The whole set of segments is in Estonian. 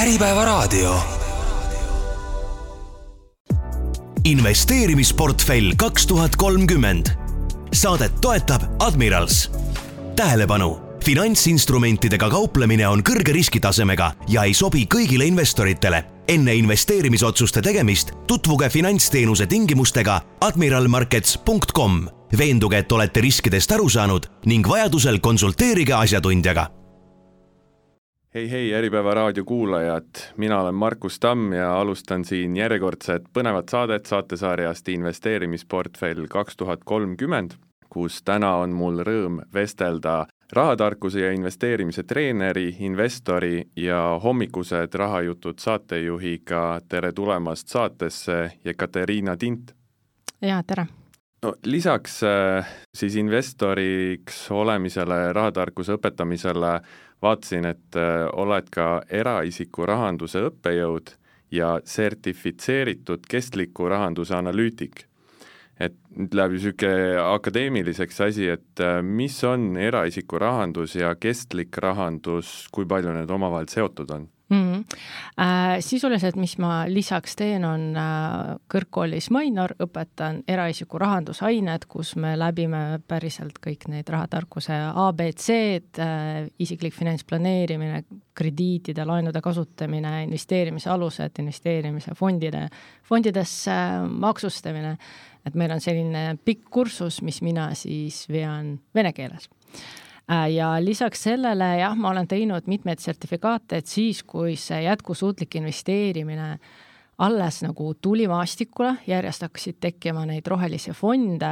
Äripäevaraadio. investeerimisportfell kaks tuhat kolmkümmend. saadet toetab Admirals. tähelepanu finantsinstrumentidega kauplemine on kõrge riskitasemega ja ei sobi kõigile investoritele. enne investeerimisotsuste tegemist tutvuge finantsteenuse tingimustega admiralmarkets.com. veenduge, et olete riskidest aru saanud ning vajadusel konsulteerige asjatundjaga hei, hei, Äripäeva raadio kuulajad, mina olen Markus Tamm ja alustan siin järjekordset põnevat saadet saatesarjast Investeerimisportfell kaks tuhat kolmkümmend, kus täna on mul rõõm vestelda rahatarkuse ja investeerimise treeneri, investori ja hommikused rahajutud saatejuhiga, tere tulemast saatesse, Jekateriina Tint! jaa, tere! no lisaks äh, siis investoriks olemisele, rahatarkuse õpetamisele vaatasin, et äh, oled ka eraisiku rahanduse õppejõud ja sertifitseeritud kestliku rahanduse analüütik. et nüüd läheb ju niisugune akadeemiliseks asi, et äh, mis on eraisiku rahandus ja kestlik rahandus, kui palju need omavahel seotud on? Mm. -hmm. Äh, sisuliselt, mis ma lisaks teen, on äh, kõrgkoolis Mainor, õpetan eraisiku rahandusained, kus me läbime päriselt kõik neid rahatarkuse abc-d äh,, isiklik finantsplaneerimine, krediitide, laenude kasutamine, investeerimise alused, investeerimise fondide, fondidesse maksustamine. et meil on selline pikk kursus, mis mina siis vean vene keeles Äh, ja lisaks sellele jah, ma olen teinud mitmeid sertifikaate, et siis, kui see jätkusuutlik investeerimine alles nagu tuli maastikule, järjest hakkasid tekkima neid rohelisi fonde,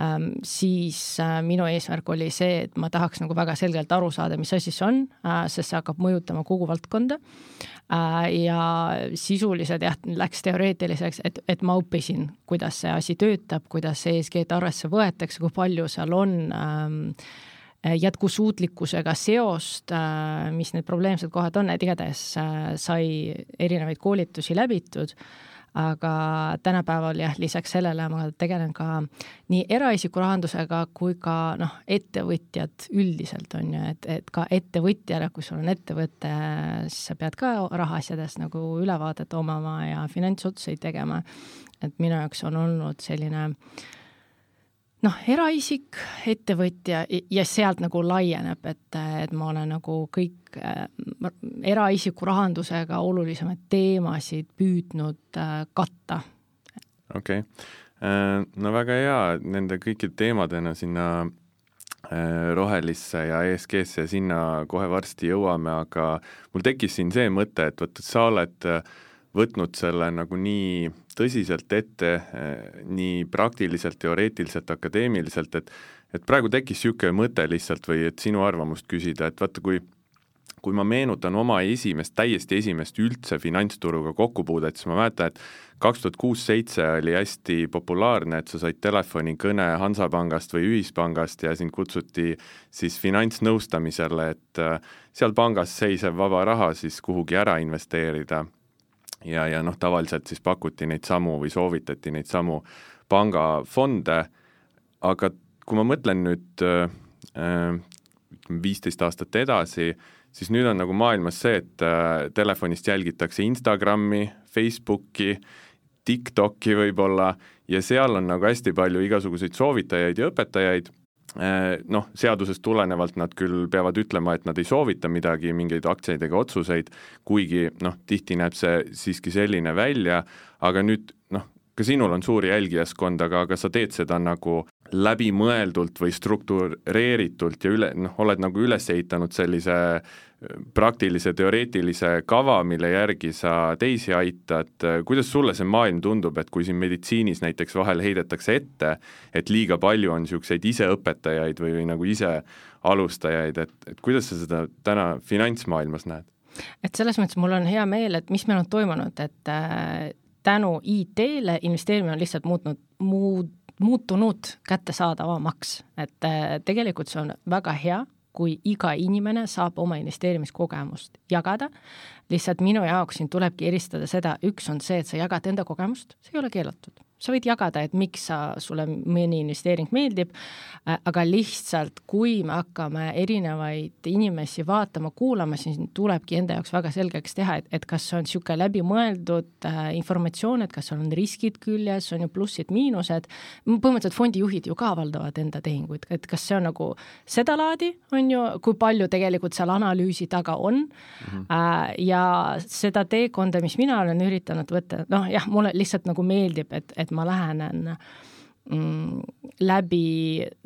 ähm, siis äh, minu eesmärk oli see, et ma tahaks nagu väga selgelt aru saada, mis asi see on, äh, sest see hakkab mõjutama kogu valdkonda. ja sisuliselt jah, läks teoreetiliseks, et, et ma õppisin, kuidas see asi töötab, kuidas ESG-d arvesse võetakse, kui palju seal on ähm, Äh, jätkusuutlikkusega seost, äh, mis need probleemsed kohad on, et igatahes äh, sai erinevaid koolitusi läbitud, aga tänapäeval jah, lisaks sellele ma tegelen ka nii eraisiku rahandusega kui ka noh, ettevõtjad üldiselt on ju, et, et ka ettevõtjale, kui sul on ettevõte, siis sa pead ka rahaasjadest nagu ülevaadet omama ja finantsotsuseid tegema. et minu jaoks on olnud selline äh, noh, eraisik, ettevõtja ja sealt nagu laieneb, et, et ma olen nagu kõik äh, eraisiku rahandusega olulisemaid teemasid püüdnud äh, katta. okei okay., äh, no väga hea, nende kõikide teemadena sinna äh, rohelisse ja ESG-sse ja sinna kohe varsti jõuame, aga mul tekkis siin see mõte, et vot, sa oled äh, võtnud selle nagu nii tõsiselt ette, eh, nii praktiliselt, teoreetiliselt, akadeemiliselt, et et praegu tekkis niisugune mõte lihtsalt või et sinu arvamust küsida, et vaata, kui kui ma meenutan oma esimest, täiesti esimest üldse finantsturuga kokkupuudet, siis ma mäletan, et kaks tuhat kuus-seitse oli hästi populaarne, et sa said telefonikõne Hansapangast või Ühispangast ja sind kutsuti siis finantsnõustamisele, et eh, seal pangas seisev vaba raha siis kuhugi ära investeerida ja, ja noh, tavaliselt siis pakuti neid samu või soovitati neid samu pangafonde, aga kui ma mõtlen nüüd äh, viisteist aastat edasi, siis nüüd on nagu maailmas see, et äh, telefonist jälgitakse Instagrami, Facebooki, TikToki võib-olla ja seal on nagu hästi palju igasuguseid soovitajaid ja õpetajaid noh, seadusest tulenevalt nad küll peavad ütlema, et nad ei soovita midagi, mingeid aktsiaid ega otsuseid, kuigi noh, tihti näeb see siiski selline välja, aga nüüd noh, ka sinul on suur jälgijaskond, aga, aga sa teed seda nagu läbimõeldult või struktureeritult ja üle, noh, oled nagu üles ehitanud sellise praktilise teoreetilise kava, mille järgi sa teisi aitad, kuidas sulle see maailm tundub, et kui siin meditsiinis näiteks vahel heidetakse ette, et liiga palju on niisuguseid iseõpetajaid või, või nagu ise alustajaid, et, et kuidas sa seda täna finantsmaailmas näed? et selles mõttes mul on hea meel, et mis meil on toimunud, et äh, tänu IT-le investeerimine on lihtsalt muutnud, muud, muutunud kättesaadavamaks, et äh, tegelikult see on väga hea kui iga inimene saab oma investeerimiskogemust jagada, lihtsalt minu jaoks siin tulebki eristada seda, üks on see, et sa jagad enda kogemust, see ei ole keelatud sa võid jagada, et miks sa, sulle mõni investeering meeldib, äh, aga lihtsalt, kui me hakkame erinevaid inimesi vaatama, kuulama, siis tulebki enda jaoks väga selgeks teha, et, et kas see on niisugune läbimõeldud äh, informatsioon, et kas seal on riskid küljes, on ju plussid-miinused, põhimõtteliselt fondijuhid ju ka avaldavad enda tehinguid, et kas see on nagu sedalaadi, on ju, kui palju tegelikult seal analüüsi taga on mm, -hmm. äh, ja seda teekonda, mis mina olen üritanud võtta, noh jah, mulle lihtsalt nagu meeldib, et, et ma lähenen mm, läbi,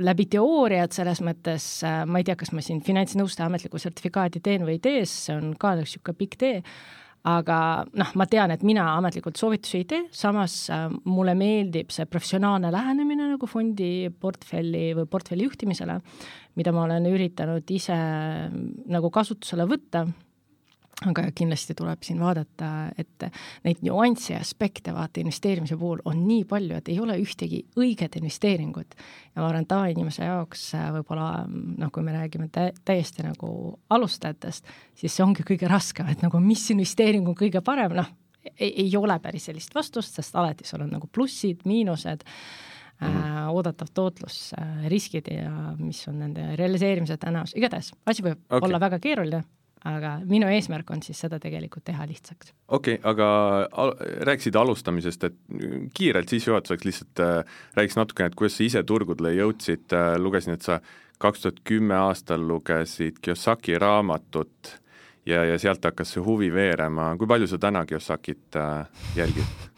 läbi teooriat, selles mõttes äh, ma ei tea, kas ma siin finantsnõustaja ametlikku sertifikaati teen või ei tee, see on ka niisugune pikk tee, aga noh, ma tean, et mina ametlikult soovitusi ei tee, samas äh, mulle meeldib see professionaalne lähenemine nagu fondi portfelli või portfelli juhtimisele, mida ma olen üritanud ise nagu kasutusele võtta aga kindlasti tuleb siin vaadata, et neid nüansse ja aspekte vaata investeerimise puhul on nii palju, et ei ole ühtegi õiget investeeringut. ja ma arvan, tavainimese jaoks äh, võib-olla noh, kui me räägime tä täiesti nagu alustajatest, siis see ongi kõige raskem, et nagu mis investeering on kõige parem, noh, ei ole päris sellist vastust, sest alati sul on nagu plussid, miinused Mm -hmm. äh, oodatav tootlus äh,, riskid ja mis on nende realiseerimise tõenäosus, igatahes asi võib okay. olla väga keeruline aga minu eesmärk on siis seda tegelikult teha lihtsaks. okei okay,, aga al rääkisid alustamisest, et kiirelt sissejuhatuseks lihtsalt äh, räägiks natukene, et kuidas sa ise turgudele jõudsid äh,, lugesin, et sa kaks tuhat kümme aastal lugesid Kiyosaki raamatut ja, ja sealt hakkas see huvi veerema, kui palju sa täna Kiyosakit äh, jälgid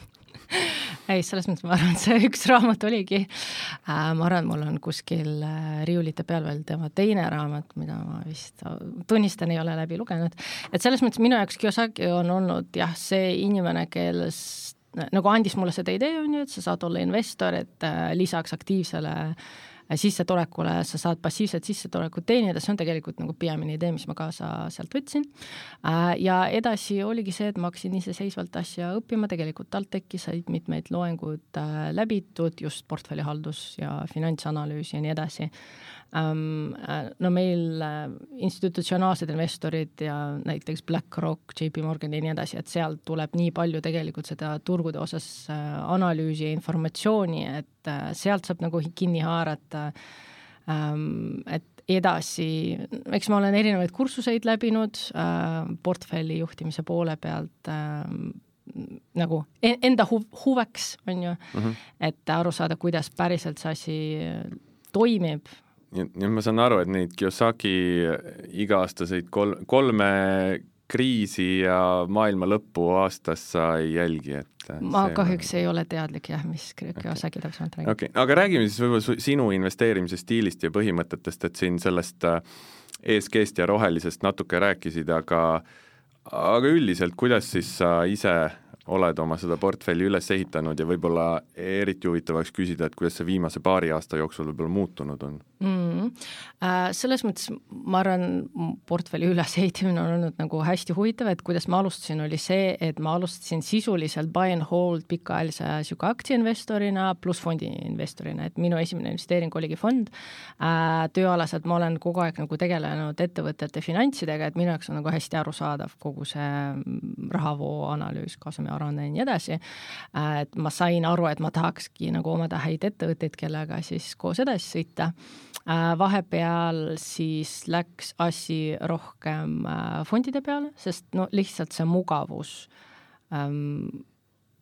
ei, selles mõttes ma arvan, et see üks raamat oligi. Äh,, ma arvan, mul on kuskil äh, riiulite peal veel tema teine raamat, mida ma vist tunnistan, ei ole läbi lugenud, et selles mõttes minu jaoks Kiyosaki on olnud jah, see inimene, kes nagu andis mulle seda idee, on ju, et sa saad olla investor, et äh, lisaks aktiivsele äh, sissetulekule, sa saad passiivset sissetulekut teenida, see on tegelikult nagu peamine idee, mis ma kaasa sealt võtsin. Äh, ja edasi oligi see, et ma hakkasin iseseisvalt asja õppima, tegelikult TalTechi said mitmeid loengud äh, läbitud, just portfellihaldus ja finantsanalüüs ja nii edasi no meil äh, institutsionaalsed investorid ja näiteks BlackRock, JP Morgan ja nii edasi, et sealt tuleb nii palju tegelikult seda turgude osas äh, analüüsi ja informatsiooni, et sealt saab nagu kinni haarata ähm, et edasi, eks ma olen erinevaid kursuseid läbinud äh, portfelli juhtimise poole pealt äh, nagu enda huv, huveks, on ju mm, -hmm. et aru saada, kuidas päriselt see asi toimib nii et, nii et ma saan aru, et neid Kiyosaki iga-aastaseid kol-, kolme kriisi ja maailma lõppu aastas sa ei jälgi, et ma kahjuks on... ei ole teadlik jah, mis Kiyosaki okay. täpsemalt räägib. okei okay., aga räägime siis võib-olla sinu investeerimise stiilist ja põhimõtetest, et siin sellest äh, ESG-st ja rohelisest natuke rääkisid, aga aga üldiselt, kuidas siis sa ise oled oma seda portfelli üles ehitanud ja võib-olla eriti huvitav oleks küsida, et kuidas see viimase paari aasta jooksul võib-olla muutunud on mm? Selles mõttes ma arvan, portfelli ülesehitamine on olnud nagu hästi huvitav, et kuidas ma alustasin, oli see, et ma alustasin sisuliselt buy and hold pikaajalise niisugune aktsiainvestorina pluss fondi investorina, et minu esimene investeering oligi fond. Äh, tööalaselt ma olen kogu aeg nagu tegelenud ettevõtete finantsidega, et minu jaoks on nagu hästi arusaadav kogu see rahavoo analüüs, kasumi aruanne ja nii edasi. Et ma sain aru, et ma tahakski nagu omada häid ettevõtteid, kellega siis koos edasi sõita. Äh, vahepeal siis läks asi rohkem äh, fondide peale, sest no lihtsalt see mugavus ähm,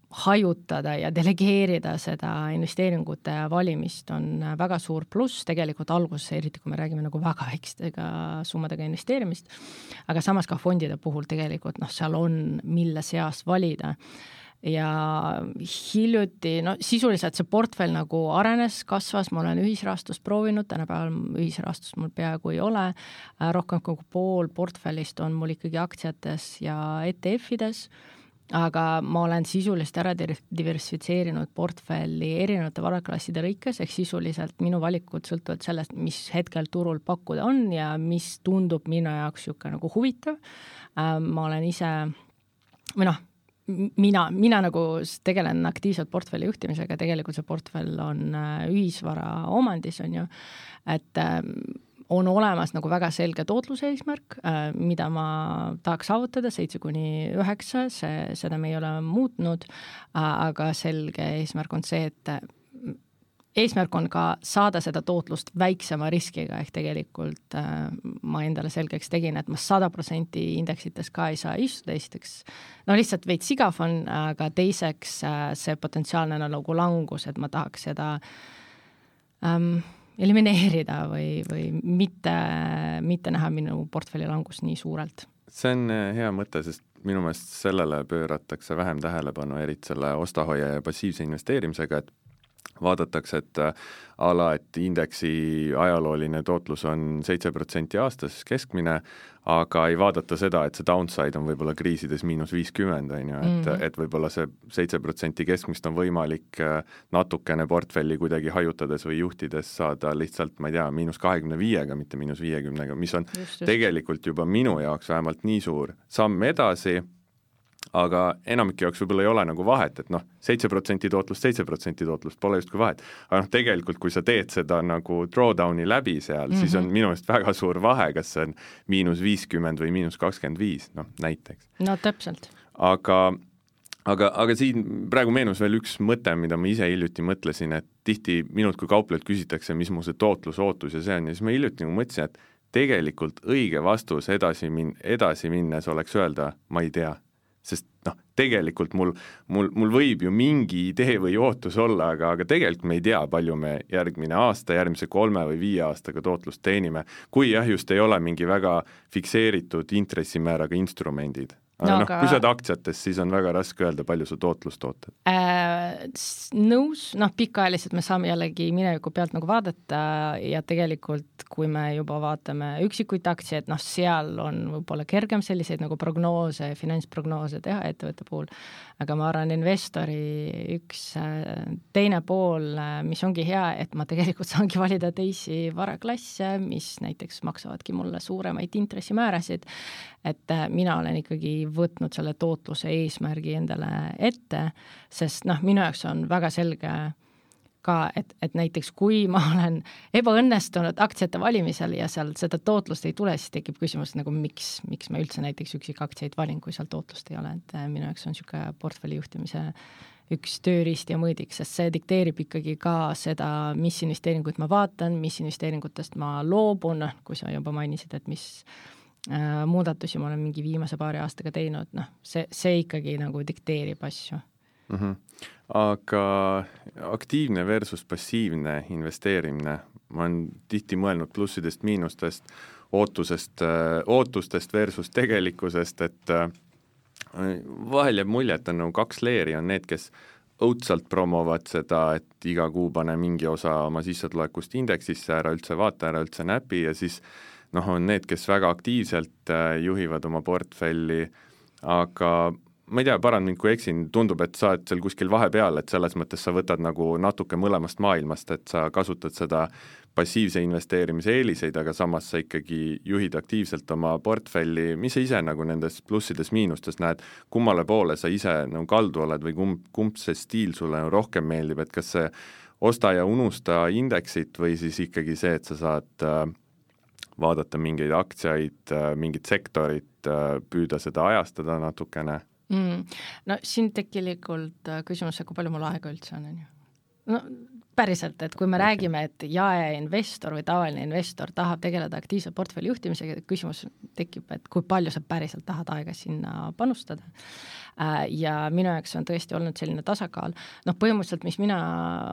hajutada ja delegeerida seda investeeringute valimist on väga suur pluss. Tegelikult alguses, eriti kui me räägime nagu väga väikestega summadega investeerimist, aga samas ka fondide puhul tegelikult noh, seal on, mille seast valida. Ja hiljuti, no sisuliselt see portfell nagu arenes, kasvas, ma olen ühisrahastust proovinud, tänapäeval ühisrahastust mul peaaegu ei ole, rohkem kui pool portfellist on mul ikkagi aktsiates ja ETF-ides aga ma olen sisuliselt ära diversifitseerinud portfelli erinevate varaklasside lõikes, ehk sisuliselt minu valikud sõltuvad sellest, mis hetkel turul pakkuda on ja mis tundub minu jaoks niisugune nagu huvitav. Ähm, ma olen ise, või noh, mina, mina nagu tegelen aktiivselt portfelli juhtimisega, tegelikult see portfell on äh, ühisvara omandis, on ju, et ähm, on olemas nagu väga selge tootluse eesmärk, mida ma tahaks saavutada, seitse kuni üheksa, see, seda me ei ole muutnud, aga selge eesmärk on see, et eesmärk on ka saada seda tootlust väiksema riskiga, ehk tegelikult äh, ma endale selgeks tegin, et ma sada protsenti indeksites ka ei saa istuda, esiteks no lihtsalt veits igav on, aga teiseks äh, see potentsiaalne nagu langus, et ma tahaks seda ähm, elimineerida või, või mitte, mitte näha minu portfelli langust nii suurelt. see on äh, hea mõte, sest minu meelest sellele pööratakse vähem tähelepanu, eriti selle osta-hoia ja passiivse investeerimisega, et vaadatakse, et äh, a la, et indeksi ajalooline tootlus on seitse protsenti aastas keskmine, aga ei vaadata seda, et see downside on võib-olla kriisides miinus viiskümmend, on ju, et mm, -hmm. et võib-olla see seitse protsenti keskmist on võimalik äh, natukene portfelli kuidagi hajutades või juhtides saada lihtsalt, ma ei tea, miinus kahekümne viiega, mitte miinus viiekümnega, mis on just, just. tegelikult juba minu jaoks vähemalt nii suur samm edasi aga enamike jaoks võib-olla ei ole nagu vahet, et noh, seitse protsenti tootlust, seitse protsenti tootlust, pole justkui vahet. aga noh, tegelikult kui sa teed seda nagu drawdown'i läbi seal mm, -hmm. siis on mhm. minu meelest väga suur vahe, kas see on miinus viiskümmend või miinus kakskümmend viis, noh näiteks. no täpselt. aga, aga, aga siin praegu meenus veel üks mõte, mida ma ise hiljuti mõtlesin, et tihti minult kui kauplejalt küsitakse, mis mu see tootlusootus ja see on ja siis ma hiljuti nagu mõtlesin, et tegelikult õige vastus edasi min-, edasi minnes oleks öelda, ma ei tea sest noh, tegelikult mul, mul, mul võib ju mingi idee või ootus olla, aga, aga tegelikult me ei tea, palju me järgmine aasta, järgmise kolme või viie aastaga tootlust teenime, kui jah, just ei ole mingi väga fikseeritud intressimääraga instrumendid aga no, noh, kui sa oled aktsiates, siis on väga raske öelda, palju sa tootlust ootad äh,. nõus, noh, pikaajaliselt me saame jällegi mineviku pealt nagu vaadata ja tegelikult, kui me juba vaatame üksikuid aktsiaid, noh, seal on võib-olla kergem selliseid nagu prognoose, finantsprognoose teha ettevõtte puhul, aga ma arvan, investori üks äh, teine pool, äh, mis ongi hea, et ma tegelikult saangi valida teisi varaklasse, mis näiteks maksavadki mulle suuremaid intressimäärasid, et äh, mina olen ikkagi võtnud selle tootluse eesmärgi endale ette, sest noh, minu jaoks on väga selge ka, et, et näiteks kui ma olen ebaõnnestunud aktsiate valimisel ja seal seda tootlust ei tule, siis tekib küsimus nagu miks, miks ma üldse näiteks üksikaktsiaid valin, kui seal tootlust ei ole, et äh, minu jaoks on niisugune portfelli juhtimise üks tööriist ja mõõdik, sest see dikteerib ikkagi ka seda, mis investeeringuid ma vaatan, mis investeeringutest ma loobun, noh, kui sa juba mainisid, et mis muudatusi ma olen mingi viimase paari aastaga teinud, noh, see, see ikkagi nagu dikteerib asju mm. -hmm. aga aktiivne versus passiivne investeerimine, ma olen tihti mõelnud plussidest-miinustest, ootusest, äh, ootustest versus tegelikkusest, et äh, vahel jääb mulje, et on nagu kaks leeri, on need, kes õudselt promovad seda, et iga kuu pane mingi osa oma sissetulekust indeksisse, ära üldse vaata, ära üldse näpi ja siis noh, on need, kes väga aktiivselt äh, juhivad oma portfelli, aga ma ei tea, paranda mind, kui eksin, tundub, et sa oled seal kuskil vahepeal, et selles mõttes sa võtad nagu natuke mõlemast maailmast, et sa kasutad seda passiivse investeerimise eeliseid, aga samas sa ikkagi juhid aktiivselt oma portfelli, mis sa ise nagu nendes plussides-miinustes näed, kummale poole sa ise nagu kaldu oled või kumb, kumb see stiil sulle rohkem meeldib, et kas see osta ja unusta indeksit või siis ikkagi see, et sa saad äh, vaadata mingeid aktsiaid, äh, mingit sektorit, äh, püüda seda ajastada natukene mm.? no siin tegelikult äh, küsimus, kui palju mul aega üldse on, on ju. no päriselt, et kui me okay. räägime, et jaeinvestor või tavaline investor tahab tegeleda aktiivse portfelli juhtimisega, küsimus tekib, et kui palju sa päriselt tahad aega sinna panustada. ja minu jaoks on tõesti olnud selline tasakaal, noh, põhimõtteliselt, mis mina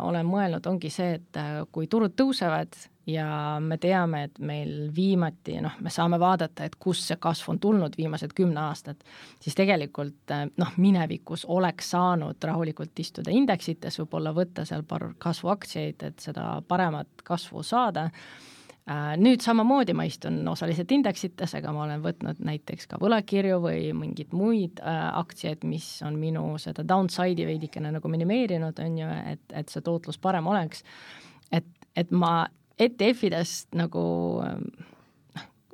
olen mõelnud, ongi see, et kui turud tõusevad ja me teame, et meil viimati noh, me saame vaadata, et kust see kasv on tulnud viimased kümme aastat, siis tegelikult noh, minevikus oleks saanud rahulikult istuda indeksites, võib-olla võtta seal paar kasvuaktsiaid, et seda paremat kasvu saada äh, nüüd samamoodi ma istun osaliselt indeksites, aga ma olen võtnud näiteks ka võlakirju või mingeid muid äh, aktsiaid, mis on minu seda downside'i veidikene nagu minimeerinud, on ju, et, et see tootlus parem oleks. et, et ma ETF-idest nagu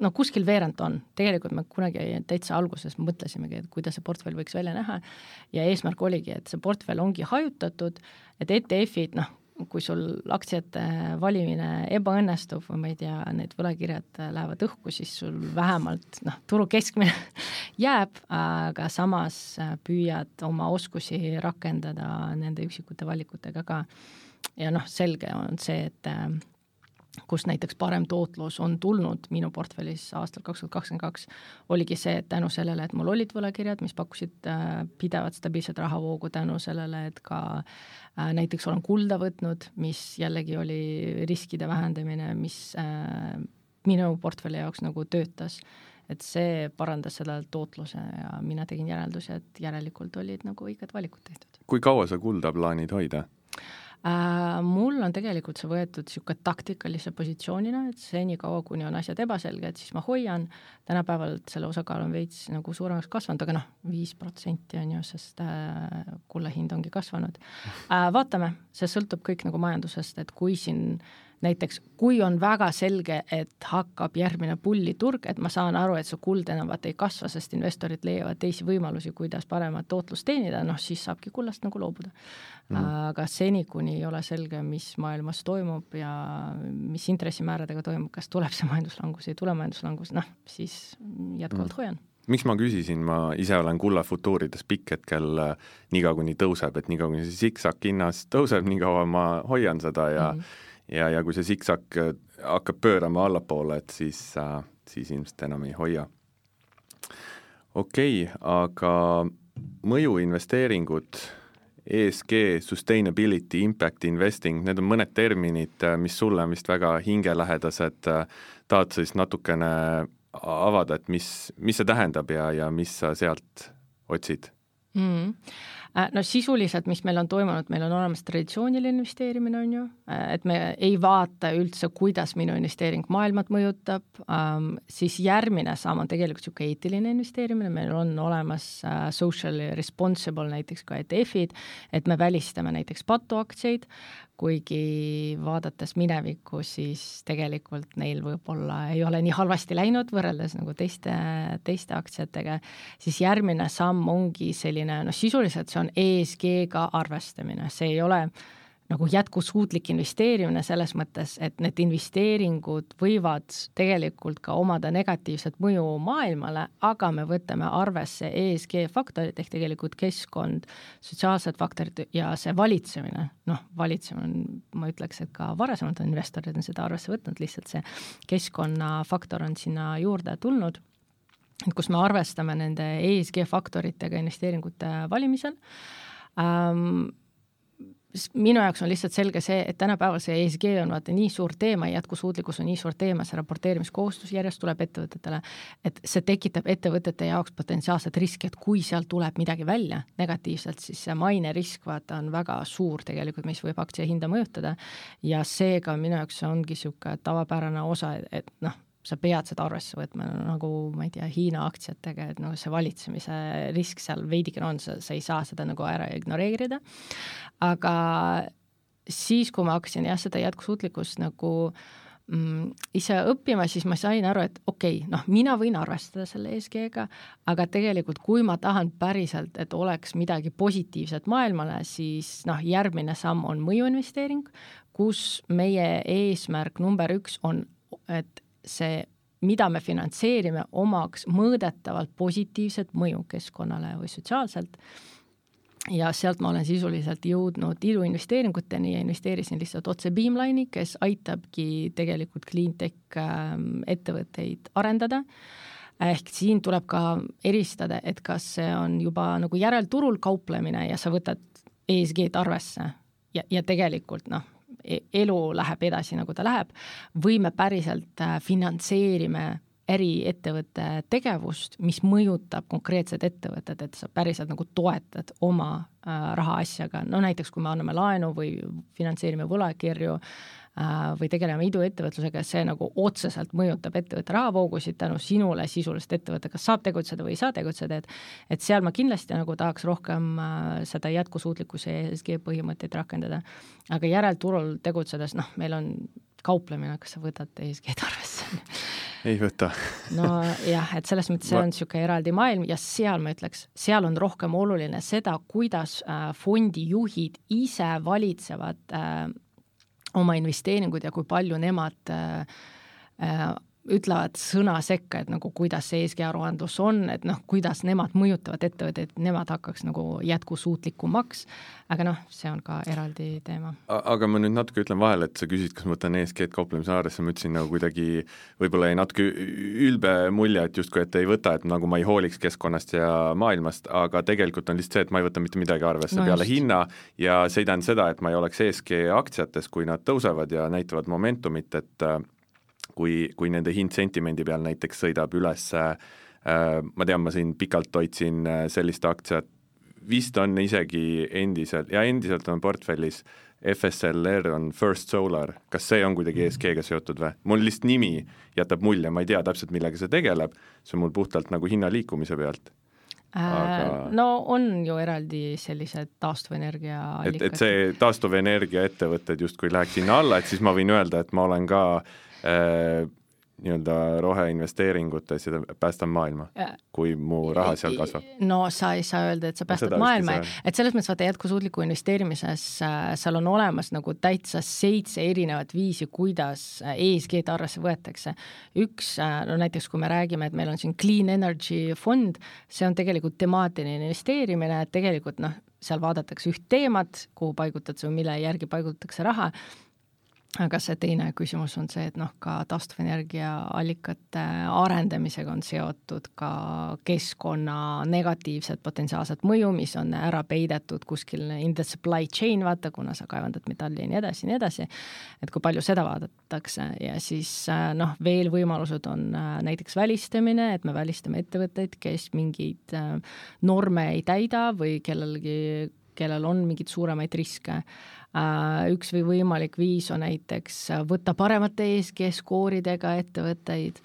noh, kuskil veerand on, tegelikult me kunagi täitsa alguses mõtlesimegi, et kuidas see portfell võiks välja näha ja eesmärk oligi, et see portfell ongi hajutatud, et ETF-id noh, kui sul aktsiate valimine ebaõnnestub või ma ei tea, need võlakirjad lähevad õhku, siis sul vähemalt noh, turu keskmine jääb, aga samas püüad oma oskusi rakendada nende üksikute valikutega ka. ja noh, selge on see, et kust näiteks parem tootlus on tulnud minu portfellis aastal kaks tuhat kakskümmend kaks, oligi see, et tänu sellele, et mul olid võlakirjad, mis pakkusid äh, pidevat stabiilset rahavoogu, tänu sellele, et ka äh, näiteks olen kulda võtnud, mis jällegi oli riskide vähendamine, mis äh, minu portfelli jaoks nagu töötas, et see parandas selle tootluse ja mina tegin järelduse, et järelikult olid nagu õiged valikud tehtud. kui kaua sa kulda plaanid hoida? Äh, mul on tegelikult see võetud niisugune taktikalise positsioonina, et senikaua, kuni on asjad ebaselged, siis ma hoian, tänapäeval selle osakaal on veits nagu suuremaks kasvanud, aga noh, viis protsenti on ju, sest äh, kulla hind ongi kasvanud äh,. Vaatame, see sõltub kõik nagu majandusest, et kui siin äh, näiteks kui on väga selge, et hakkab järgmine pulliturg, et ma saan aru, et see kuld enam vaata ei kasva, sest investorid leiavad teisi võimalusi, kuidas paremat tootlust teenida, noh siis saabki kullast nagu loobuda mm. -hmm. aga seni, kuni ei ole selge, mis maailmas toimub ja mis intressimääradega toimub, kas tuleb see majanduslangus, ei tule majanduslangus, noh siis jätkuvalt mm. hoian miks ma küsisin, ma ise olen kulla futuurides pikk hetkel äh, niikaua, kuni tõuseb, et niikaua, kuni see siksak hinnas tõuseb, nii kaua ma hoian seda ja mm -hmm ja, ja kui see siksak äh, hakkab pöörama allapoole, et siis, äh, siis ilmselt enam ei hoia. okei okay,, aga mõjuinvesteeringud, ESG, sustainability, impact investing, need on mõned terminid, äh, mis sulle on vist väga hingelähedased, tahad sa siis natukene avada, et mis, mis see tähendab ja, ja mis sa sealt otsid mm.? Äh, no sisuliselt, mis meil on toimunud, meil on olemas traditsiooniline investeerimine, on ju, äh, et me ei vaata üldse, kuidas minu investeering maailmat mõjutab. Ähm,, siis järgmine samm on tegelikult niisugune eetiline investeerimine, meil on olemas äh, socially responsible näiteks ka ETF-id, et me välistame näiteks patuaktsiaid, kuigi vaadates minevikku, siis tegelikult neil võib-olla ei ole nii halvasti läinud võrreldes nagu teiste, teiste aktsiatega, siis järgmine samm ongi selline, noh sisuliselt see on ESG-ga arvestamine, see ei ole nagu jätkusuutlik investeerimine selles mõttes, et need investeeringud võivad tegelikult ka omada negatiivset mõju maailmale, aga me võtame arvesse ESG faktorid ehk tegelikult keskkond, sotsiaalsed faktorid ja see valitsemine, noh, valitsemine on, ma ütleks, et ka varasemalt on investorid on seda arvesse võtnud, lihtsalt see keskkonnafaktor on sinna juurde tulnud et kus me arvestame nende ESG faktoritega investeeringute valimisel. Ähm, minu jaoks on lihtsalt selge see, et tänapäeval see ESG on vaata nii suur teema, jätkusuutlikkus on nii suur teema, see raporteerimiskohustus järjest tuleb ettevõtetele, et see tekitab ettevõtete jaoks potentsiaalset riski, et kui sealt tuleb midagi välja negatiivselt, siis see mainerisk vaata on väga suur tegelikult, mis võib aktsia hinda mõjutada. Ja seega minu jaoks ongi niisugune tavapärane osa, et noh, sa pead seda arvesse võtma, nagu ma ei tea, Hiina aktsiatega, et noh, see valitsemise risk seal veidikene on, sa, sa ei saa seda nagu ära ignoreerida, aga siis, kui ma hakkasin jah, seda jätkusuutlikkust nagu mm, ise õppima, siis ma sain aru, et okei okay,, noh, mina võin arvestada selle ESG-ga, aga tegelikult kui ma tahan päriselt, et oleks midagi positiivset maailmale, siis noh, järgmine samm on mõjuinvesteering, kus meie eesmärk number üks on, et see, mida me finantseerime, omaks mõõdetavalt positiivset mõju keskkonnale või sotsiaalselt ja sealt ma olen sisuliselt jõudnud iluinvesteeringuteni ja investeerisin lihtsalt otse Beamline'i, kes aitabki tegelikult cleantech ähm, ettevõtteid arendada. ehk siin tuleb ka eristada, et kas see on juba nagu järelturul kauplemine ja sa võtad ESG-d arvesse ja, ja tegelikult noh, elu läheb edasi, nagu ta läheb, või me päriselt äh, finantseerime äriettevõtte tegevust, mis mõjutab konkreetset ettevõtet, et sa päriselt nagu toetad oma äh, rahaasjaga, no näiteks kui me anname laenu või finantseerime võlakirju Äh, või tegeleme iduettevõtlusega, see nagu otseselt mõjutab ettevõtte rahavoogusid tänu sinule sisuliselt ettevõte kas saab tegutseda või ei saa tegutseda, et et seal ma kindlasti nagu tahaks rohkem äh, seda jätkusuutlikkuse ESG põhimõtteid rakendada. aga järelturul tegutsedes, noh, meil on kauplemine, kas sa võtad ESG-d arvesse? ei võta nojah, et selles mõttes see on niisugune eraldi maailm ja seal ma ütleks, seal on rohkem oluline seda, kuidas äh, fondijuhid ise valitsevad äh, oma investeeringud ja kui palju nemad äh, äh, ütlevad sõna sekka, et nagu kuidas see ESG aruandlus on, et noh, kuidas nemad mõjutavad ettevõtteid, et nemad hakkaks nagu jätkusuutlikumaks, aga noh, see on ka eraldi teema. aga ma nüüd natuke ütlen vahele, et sa küsisid, kas ma võtan ESG-d kauplemise aadresse, ma ütlesin nagu kuidagi võib-olla jäi natuke ülbe mulje, et justkui, et ei võta, et nagu ma ei hooliks keskkonnast ja maailmast, aga tegelikult on lihtsalt see, et ma ei võta mitte midagi arvesse no peale just. hinna ja see ei tähenda seda, et ma ei oleks ESG aktsiates, kui nad tõusevad ja näitavad momentumit, et kui, kui nende hind sentimendi peal näiteks sõidab üles äh,, ma tean, ma siin pikalt hoidsin äh, sellist aktsiat, vist on isegi endiselt, ja endiselt on portfellis FSLR on First Solar, kas see on kuidagi ESG-ga seotud või? mul lihtsalt nimi jätab mulje, ma ei tea täpselt, millega see tegeleb, see on mul puhtalt nagu hinna liikumise pealt äh, aga no on ju eraldi sellised taastuvenergia allikad. et, et see taastuvenergia ettevõtted justkui läheks sinna alla, et siis ma võin öelda, et ma olen ka Äh, nii-öelda roheinvesteeringutes ja päästan maailma, kui mu raha seal kasvab? no sa ei saa öelda, et sa päästad maailma, et selles mõttes vaata jätkusuutliku investeerimises äh, seal on olemas nagu täitsa seitse erinevat viisi, kuidas äh, ESG-d arvesse võetakse. üks, no näiteks kui me räägime, et meil on siin Clean Energy fond, see on tegelikult temaatiline investeerimine, et tegelikult noh, seal vaadatakse üht teemat, kuhu paigutatakse või mille järgi paigutatakse raha aga see teine küsimus on see, et noh, ka taastuvenergia allikate arendamisega on seotud ka keskkonna negatiivset potentsiaalset mõju, mis on ära peidetud kuskil in the supply chain, vaata, kuna sa kaevandad metalli ja nii edasi ja nii edasi, et kui palju seda vaadatakse. Ja siis noh, veel võimalused on äh, näiteks välistamine, et me välistame ettevõtteid, kes mingeid äh, norme ei täida või kellelgi, kellel on mingeid suuremaid riske. Äh, üks või võimalik viis on näiteks võtta paremate ESG skooridega ettevõtteid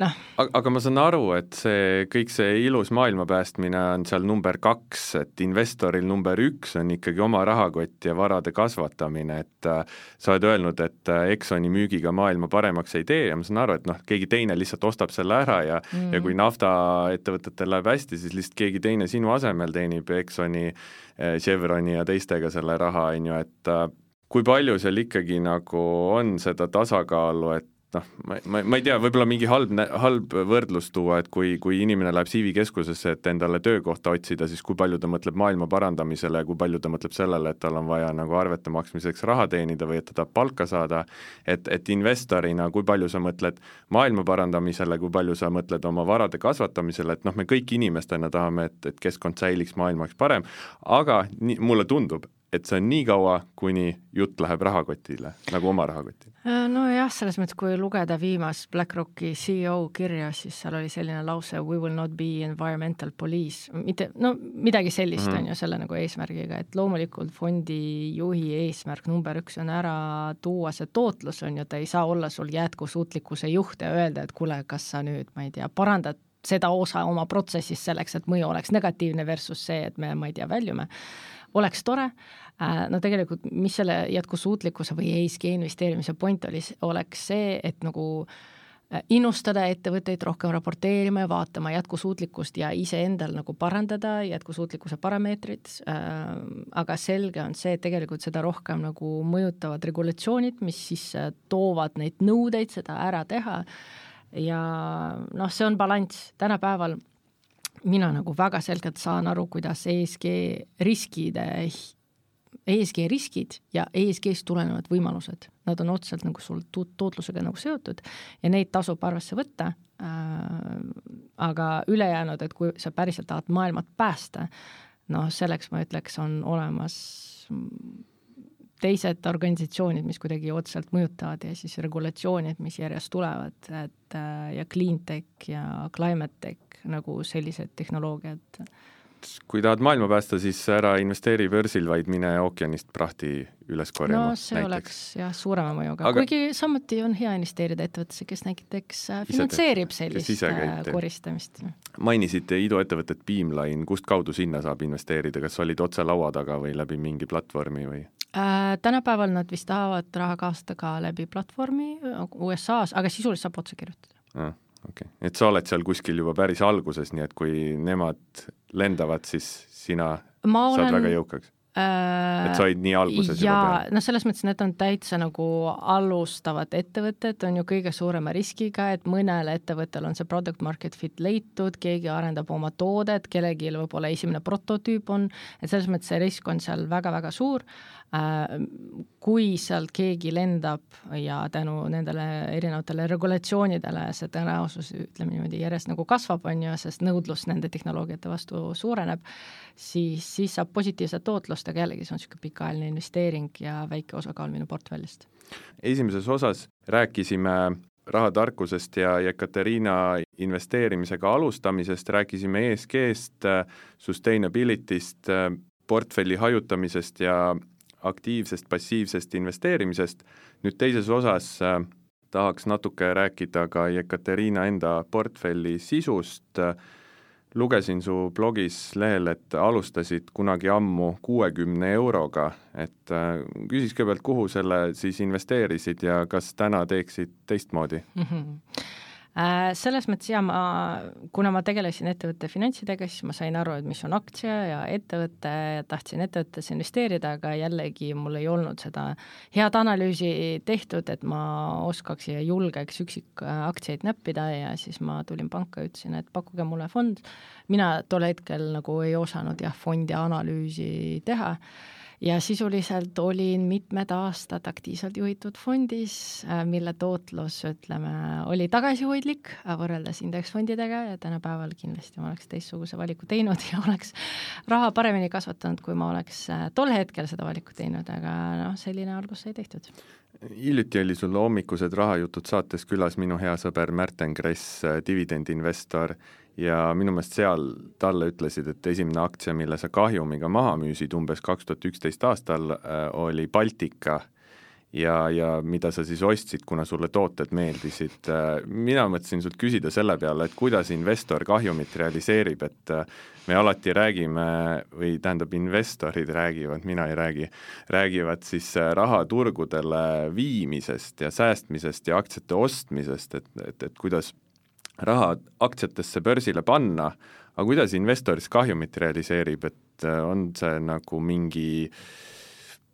noh. aga ma saan aru, et see kõik see ilus maailma päästmine on seal number kaks, et investoril number üks on ikkagi oma rahakott ja varade kasvatamine, et äh, sa oled öelnud, et äh, Exxoni müügiga maailma paremaks ei tee ja ma saan aru, et noh, keegi teine lihtsalt ostab selle ära ja mm. ja kui naftaettevõtetel läheb hästi, siis lihtsalt keegi teine sinu asemel teenib Exxoni, äh, Chevroni ja teistega selle raha, on ju, et kui palju seal ikkagi nagu on seda tasakaalu, et noh, ma, ma, ma ei tea, võib-olla mingi halb, halb võrdlus tuua, et kui, kui inimene läheb CV keskusesse, et endale töökohta otsida, siis kui palju ta mõtleb maailma parandamisele ja kui palju ta mõtleb sellele, et tal on vaja nagu arvete maksmiseks raha teenida või et ta tahab palka saada, et, et investorina, kui palju sa mõtled maailma parandamisele, kui palju sa mõtled oma varade kasvatamisele, et noh, me kõik inimestena tahame, et, et keskkond säiliks, maailm oleks parem, aga nii, mulle tundub, et see on nii kaua, kuni jutt läheb rahakotile, nagu oma rahakotile? Äh, nojah, selles mõttes, kui lugeda viimast BlackRocki CEO kirja, siis seal oli selline lause we will not be environmental police, mitte no midagi sellist mm -hmm. on ju selle nagu eesmärgiga, et loomulikult fondi juhi eesmärk number üks on ära tuua see tootlus, on ju, ta ei saa olla sul jätkusuutlikkuse juht ja öelda, et kuule, kas sa nüüd, ma ei tea, parandad seda osa oma protsessist selleks, et mõju oleks negatiivne versus see, et me, ma ei tea, väljume oleks tore, no tegelikult, mis selle jätkusuutlikkuse või ESG investeerimise point oli, oleks see, et nagu äh, innustada ettevõtteid rohkem raporteerima ja vaatama jätkusuutlikkust ja iseendal nagu parandada jätkusuutlikkuse parameetrid äh,, aga selge on see, et tegelikult seda rohkem nagu mõjutavad regulatsioonid, mis siis äh, toovad neid nõudeid seda ära teha. Ja noh, see on balanss, tänapäeval mina nagu väga selgelt saan aru, kuidas ESG riskide, ESG riskid ja ESG-st tulenevad võimalused, nad on otseselt nagu sul tootlusega nagu seotud ja neid tasub arvesse võtta äh,. aga ülejäänud, et kui sa päriselt tahad maailmat päästa, noh, selleks ma ütleks, on olemas teised organisatsioonid, mis kuidagi otseselt mõjutavad ja siis regulatsioonid, mis järjest tulevad, et äh, ja clean tech ja climate tech nagu sellised tehnoloogiad. Kui tahad maailma päästa, siis ära investeeri börsil, vaid mine ookeanist prahti üles korjama. no see näiteks. oleks jah, suurema mõjuga Aga..., kuigi samuti on hea investeerida ettevõttesse, kes näiteks finantseerib sellist äh, koristamist. mainisite iduettevõtet Beamline, kust kaudu sinna saab investeerida, kas olid otse laua taga või läbi mingi platvormi või? äh,? tänapäeval nad vist tahavad raha kaasata ka läbi platvormi USA-s, aga sisuliselt saab otse kirjutada ah,. Okei okay., et sa oled seal kuskil juba päris alguses, nii et kui nemad lendavad, siis sina ma olen, saad väga jõukaks? äh,. et sa olid nii alguses ja, juba peal? noh, selles mõttes need on täitsa nagu alustavad ettevõtted, on ju kõige suurema riskiga, et mõnel ettevõttel on see product market fit leitud, keegi arendab oma toodet, kellelgi võib-olla esimene prototüüp on, et selles mõttes see risk on seal väga-väga suur Äh, kui sealt keegi lendab ja tänu nendele erinevatele regulatsioonidele see tõenäosus, ütleme niimoodi, järjest nagu kasvab, on ju, sest nõudlus nende tehnoloogiate vastu suureneb, siis, siis saab positiivset tootlust, aga jällegi see on niisugune pikaajaline investeering ja väike osakaal minu portfellist. esimeses osas rääkisime rahatarkusest ja Jekateriina investeerimisega alustamisest, rääkisime ESG-st, sustainability'st, portfelli hajutamisest ja aktiivsest passiivsest investeerimisest, nüüd teises osas äh, tahaks natuke rääkida ka Jekateriina enda portfelli sisust, lugesin su blogis lehel, et alustasid kunagi ammu kuuekümne euroga, et äh, küsiks kõigepealt, kuhu selle siis investeerisid ja kas täna teeksid teistmoodi? Mm? -hmm selles mõttes jaa, ma, kuna ma tegelesin ettevõtte finantsidega, siis ma sain aru, et mis on aktsia ja ettevõte, tahtsin ettevõttesse investeerida, aga jällegi mul ei olnud seda head analüüsi tehtud, et ma oskaks ja julgeks üksikaktsiaid näppida ja siis ma tulin panka ja ütlesin, et pakkuge mulle fond. mina tol hetkel nagu ei osanud jah, fondi analüüsi teha ja sisuliselt olin mitmed aastad aktiivselt juhitud fondis, äh, mille tootlus, ütleme, oli tagasihoidlik äh, võrreldes indeksfondidega ja tänapäeval kindlasti ma oleks teistsuguse valiku teinud ja oleks raha paremini kasvatanud, kui ma oleks äh, tol hetkel seda valikut teinud, aga noh, selline algus sai tehtud. hiljuti oli sul hommikused rahajutud saates külas minu hea sõber Märten Kress, dividendinvestor ja minu meelest seal talle ütlesid, et esimene aktsia, mille sa kahjumiga maha müüsid umbes kaks tuhat üksteist aastal, äh, oli Baltika ja, ja mida sa siis ostsid, kuna sulle tooted meeldisid. Äh, mina mõtlesin sult küsida selle peale, et kuidas investor kahjumit realiseerib, et äh, me alati räägime või tähendab, investorid räägivad, mina ei räägi, räägivad siis raha turgudele viimisest ja säästmisest ja aktsiate ostmisest, et, et, et kuidas raha aktsiatesse börsile panna, aga kuidas investor siis kahjumit realiseerib, et äh, on see nagu mingi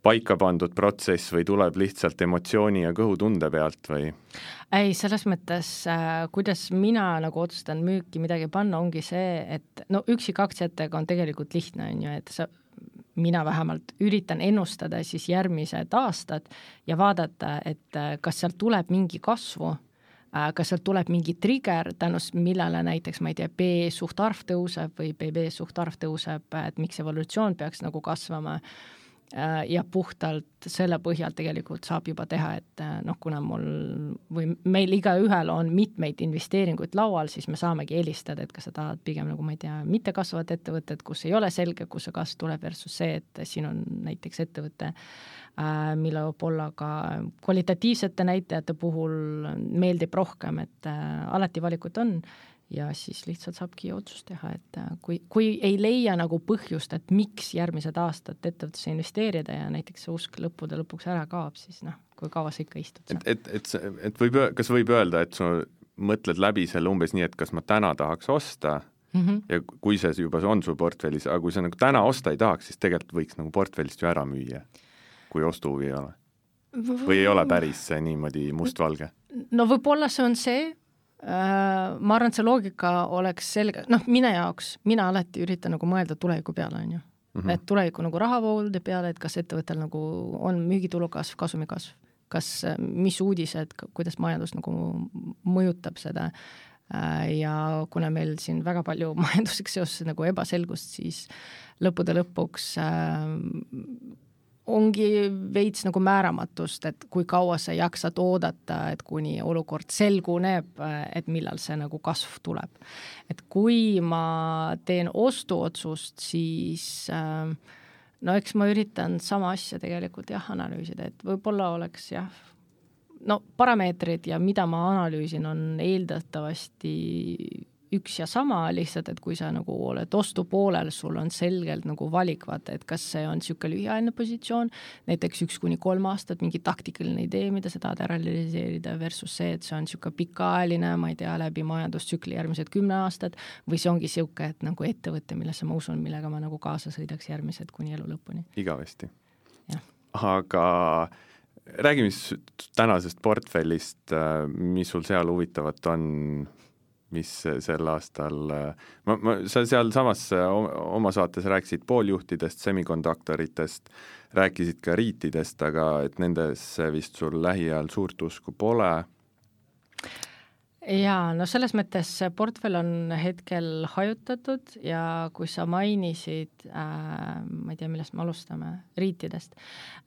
paika pandud protsess või tuleb lihtsalt emotsiooni ja kõhutunde pealt või? ei, selles mõttes äh,, kuidas mina nagu otsustan müüki midagi panna, ongi see, et no üksikaktsiatega on tegelikult lihtne, on ju, et sa mina vähemalt üritan ennustada siis järgmised aastad ja vaadata, et äh, kas sealt tuleb mingi kasvu kas sealt tuleb mingi trigger, tänu millele näiteks, ma ei tea, B suhtarv tõuseb või BB suhtarv tõuseb, et miks evolutsioon peaks nagu kasvama? Äh, ja puhtalt selle põhjal tegelikult saab juba teha, et äh, noh, kuna mul või meil igaühel on mitmeid investeeringuid laual, siis me saamegi eelistada, et kas sa tahad pigem nagu ma ei tea, mittekasvavat ettevõtet, kus ei ole selge, kust see kasv tuleb, versus see, et siin on näiteks ettevõte äh, Äh, millel võib olla ka kvalitatiivsete näitajate puhul meeldib rohkem, et äh, alati valikut on ja siis lihtsalt saabki otsust teha, et äh, kui, kui ei leia nagu põhjust, et miks järgmised aastad ettevõttesse investeerida ja näiteks see usk lõppude lõpuks ära kaob, siis noh, kui kaua sa ikka istud seal. et, et, et, et võib, kas võib öelda, et sa mõtled läbi selle umbes nii, et kas ma täna tahaks osta mm -hmm. ja kui see juba on sul portfellis, aga kui sa nagu täna osta ei tahaks, siis tegelikult võiks nagu portfellist ju ära müüa kui ostuhuvi ei ole? või ei ole päris see niimoodi mustvalge? no võib-olla see on see, äh, ma arvan, et see loogika oleks selge, noh, mine jaoks, mina alati üritan nagu mõelda tuleviku peale, on ju. -hmm. et tuleviku nagu rahavoogude peale, et kas ettevõttel nagu on müügitulu kasv, kasumi kasv, kas, mis uudised, kuidas majandus nagu mõjutab seda äh, ja kuna meil siin väga palju majandusega seoses nagu ebaselgust, siis lõppude lõpuks äh, ongi veits nagu määramatust, et kui kaua sa jaksad oodata, et kuni olukord selguneb, et millal see nagu kasv tuleb. et kui ma teen ostuotsust, siis äh, no eks ma üritan sama asja tegelikult jah, analüüsida, et võib-olla oleks jah, no parameetrid ja mida ma analüüsin, on eeldatavasti üks ja sama, lihtsalt et kui sa nagu oled ostupoolel, sul on selgelt nagu valik, vaata, et kas see on niisugune lühiajaline positsioon, näiteks üks kuni kolm aastat, mingi taktikaline idee, mida sa tahad ära realiseerida, versus see, et see on niisugune pikaajaline, ma ei tea, läbi majandustsükli järgmised kümme aastat, või see ongi niisugune, et nagu ettevõte, millesse ma usun, millega ma nagu kaasa sõidaks järgmised kuni elu lõpuni. igavesti. aga räägi siis tänasest portfellist, mis sul seal huvitavat on, mis sel aastal, ma, ma, sa sealsamas oma saates rääkisid pooljuhtidest, semikonduktoritest, rääkisid ka riitidest, aga et nendesse vist sul lähiajal suurt usku pole. Jaa, no selles mõttes see portfell on hetkel hajutatud ja kui sa mainisid äh,, ma ei tea, millest me alustame, riitidest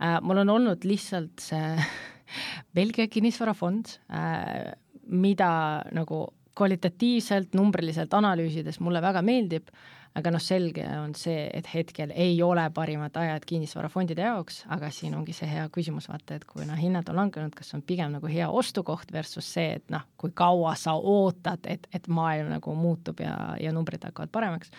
äh,, mul on olnud lihtsalt see Belgia kinnisvarafond äh,, mida nagu kvalitatiivselt, numbriliselt analüüsides mulle väga meeldib aga noh, selge on see, et hetkel ei ole parimad ajad kinnisvarafondide jaoks, aga siin ongi see hea küsimus, vaata, et kui noh, hinnad on langenud, kas on pigem nagu hea ostukoht versus see, et noh, kui kaua sa ootad, et, et maailm nagu muutub ja, ja numbrid hakkavad paremaks.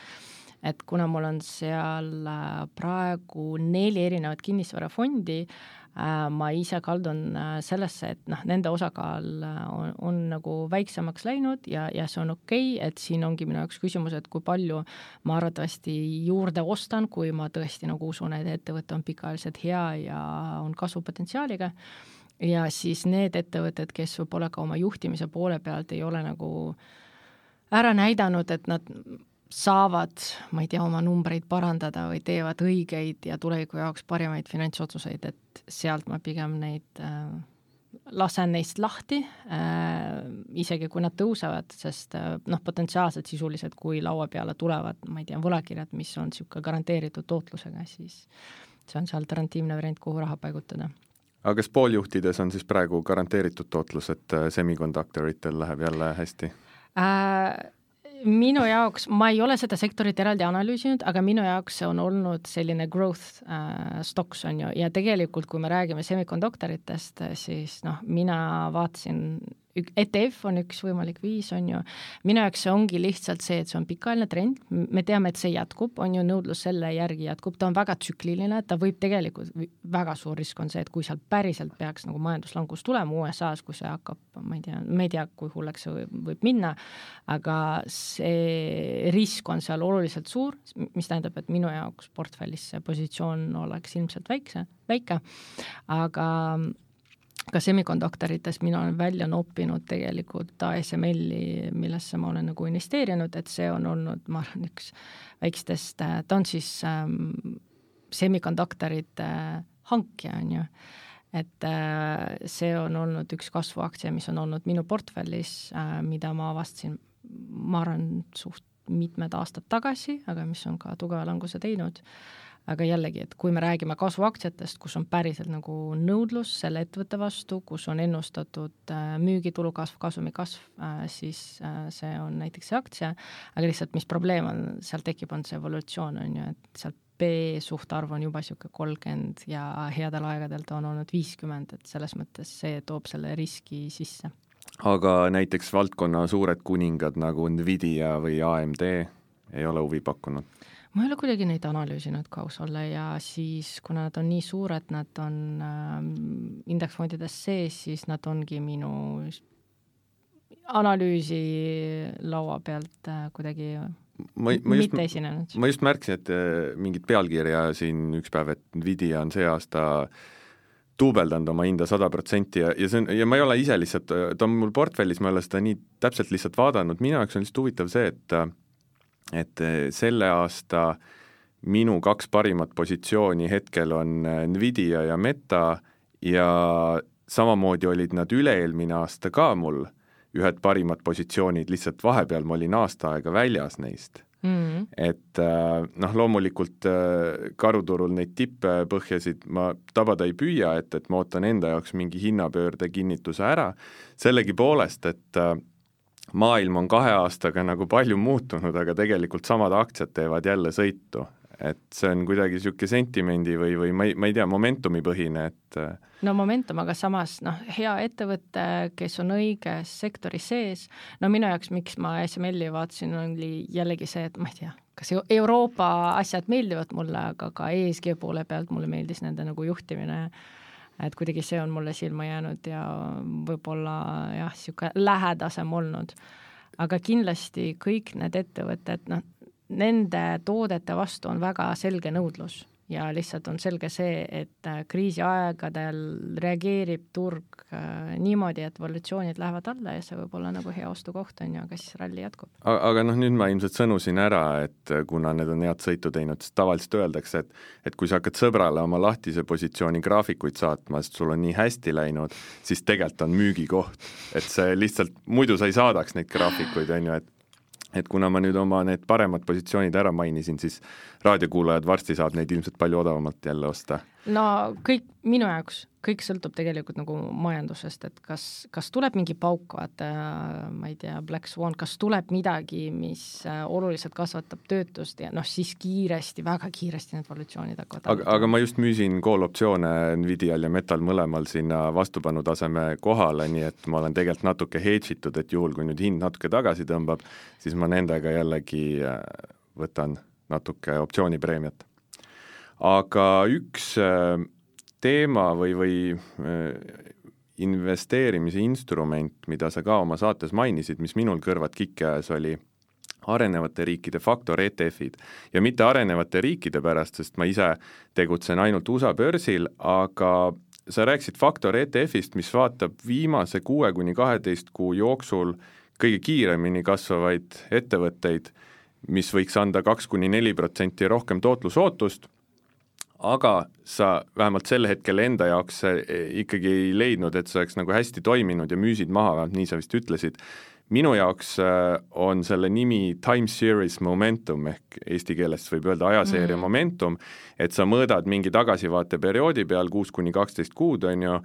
Et kuna mul on seal äh, praegu neli erinevat kinnisvarafondi, Äh, ma ise kaldun äh, sellesse, et noh, nende osakaal äh, on, on nagu väiksemaks läinud ja, ja see on okei okay,, et siin ongi minu jaoks küsimus, et kui palju ma arvatavasti juurde ostan, kui ma tõesti nagu usun, et ettevõte on pikaajaliselt hea ja on kasvupotentsiaaliga. Ja siis need ettevõtted, kes võib-olla ka oma juhtimise poole pealt ei ole nagu ära näidanud, et nad saavad, ma ei tea, oma numbreid parandada või teevad õigeid ja tuleviku jaoks parimaid finantsotsuseid, et sealt ma pigem neid äh, lasen neist lahti äh,, isegi kui nad tõusevad, sest äh, noh, potentsiaalselt sisuliselt, kui laua peale tulevad, ma ei tea, võlakirjad, mis on niisugune garanteeritud tootlusega, siis see on see alternatiivne variant, kuhu raha paigutada aga kas pooljuhtides on siis praegu garanteeritud tootlus, et äh, semikonduktoritel läheb jälle hästi äh,? Minu jaoks, ma ei ole seda sektorit eraldi analüüsinud, aga minu jaoks see on olnud selline growth äh, stocks, on ju, ja tegelikult, kui me räägime semikonduktoritest, siis noh, mina vaatasin ETF on üks võimalik viis, on ju, minu jaoks see ongi lihtsalt see, et see on pikaajaline trend, me teame, et see jätkub, on ju, nõudlus selle järgi jätkub, ta on väga tsükliline, ta võib tegelikult, väga suur risk on see, et kui seal päriselt peaks nagu majanduslangus tulema USA-s, kui see hakkab, ma ei tea, me ei tea, kui hulleks see võib, minna, aga see risk on seal oluliselt suur, mis tähendab, et minu jaoks portfellis see positsioon oleks ilmselt väikse, väike, aga ka semikonduktorites mina olen välja noppinud tegelikult ASML-i, millesse ma olen nagu investeerinud, et see on olnud, ma arvan, üks väikestest, ta on siis ähm, semikonduktorite hankija, on ju. et äh, see on olnud üks kasvuaktsia, mis on olnud minu portfellis äh,, mida ma avastasin, ma arvan, suht mitmed aastad tagasi, aga mis on ka tugeva languse teinud äh, aga jällegi, et kui me räägime kasvuaktsiatest, kus on päriselt nagu nõudlus selle ettevõtte vastu, kus on ennustatud äh, müügitulu kasv, kasumi kasv, äh, siis äh, see on näiteks see aktsia, aga lihtsalt mis probleem on, seal tekib, on see evolutsioon, on ju, et sealt B suhtarv on juba niisugune kolmkümmend ja headel aegadel ta on olnud viiskümmend, et selles mõttes see toob selle riski sisse. aga näiteks valdkonna suured kuningad nagu Nvidia või AMD ei ole huvi pakkunud? Ma ei ole kuidagi neid analüüsinud, kui aus olla, ja siis, kuna nad on nii suured, nad on äh, indeksfondides sees, siis nad ongi minu analüüsi laua pealt äh, kuidagi ma, ma just, ma just märkasin, et äh, mingit pealkirja siin üks päev, et Nvidia on see aasta duubeldanud oma hinda sada protsenti ja, ja see on, ja ma ei ole ise lihtsalt, ta on mul portfellis, ma ei ole seda nii täpselt lihtsalt vaadanud, minu jaoks on lihtsalt huvitav see, et äh, et eh, selle aasta minu kaks parimat positsiooni hetkel on eh, Nvidia ja Meta ja samamoodi olid nad üle-eelmine aasta ka mul ühed parimad positsioonid, lihtsalt vahepeal ma olin aasta aega väljas neist mm. -hmm. et eh, noh, loomulikult karuturul neid tippe põhjasid ma tabada ei püüa, et, et ma ootan enda jaoks mingi hinnapöörde kinnituse ära, sellegipoolest, et maailm on kahe aastaga nagu palju muutunud, aga tegelikult samad aktsiad teevad jälle sõitu. et see on kuidagi niisugune sentimendi või, või ma ei, ma ei tea, momentumi põhine, et no momentum, aga samas noh, hea ettevõte, kes on õiges sektori sees, no minu jaoks, miks ma SML-i vaatasin, oli jällegi see, et ma ei tea, kas Euroopa asjad meeldivad mulle, aga ka ESG poole pealt mulle meeldis nende nagu juhtimine et kuidagi see on mulle silma jäänud ja võib-olla jah, niisugune lähedasem olnud. aga kindlasti kõik need ettevõtted, noh, nende toodete vastu on väga selge nõudlus ja lihtsalt on selge see, et äh, kriisiaegadel reageerib turg äh, niimoodi, et valutatsioonid lähevad alla ja see võib olla nagu hea ostukoht, on ju, aga siis ralli jätkub. aga noh, nüüd ma ilmselt sõnusin ära, et äh, kuna need on head sõitu teinud, siis tavaliselt öeldakse, et et kui sa hakkad sõbrale oma lahtise positsiooni graafikuid saatma, sest sul on nii hästi läinud, siis tegelikult on müügikoht. et see lihtsalt, muidu sa ei saadaks neid graafikuid, on ju, et et kuna ma nüüd oma need paremad positsioonid ära mainisin, siis raadiokuulajad varsti saab neid ilmselt palju odavamalt jälle osta. no kõik, minu jaoks, kõik sõltub tegelikult nagu majandusest, et kas, kas tuleb mingi pauk, vaata, ma ei tea, Black Swan, kas tuleb midagi, mis äh, oluliselt kasvatab töötust ja noh, siis kiiresti, väga kiiresti need valutatsioonid hakkavad aga, aga ma just müüsin call optsioone Nvidial ja Metal mõlemal sinna vastupanutaseme kohale, nii et ma olen tegelikult natuke hedge itud, et juhul, kui nüüd hind natuke tagasi tõmbab, siis ma nendega jällegi äh, võtan natuke optsioonipreemiat. aga üks äh, teema või, või äh, investeerimise instrument, mida sa ka oma saates mainisid, mis minul kõrvad kikki ajas, oli arenevate riikide faktor ETF-id. ja mitte arenevate riikide pärast, sest ma ise tegutsen ainult USA börsil, aga sa rääkisid faktor ETF-ist, mis vaatab viimase kuue kuni kaheteist kuu jooksul kõige kiiremini kasvavaid ettevõtteid mis võiks anda kaks kuni neli protsenti rohkem tootlusootust, aga sa vähemalt sel hetkel enda jaoks ikkagi ei leidnud, et see oleks nagu hästi toiminud ja müüsid maha, vähemalt nii sa vist ütlesid. minu jaoks äh, on selle nimi time series momentum ehk eesti keeles võib öelda ajaseeria mm. momentum, et sa mõõdad mingi tagasivaateperioodi peal kuus kuni kaksteist kuud, on ju,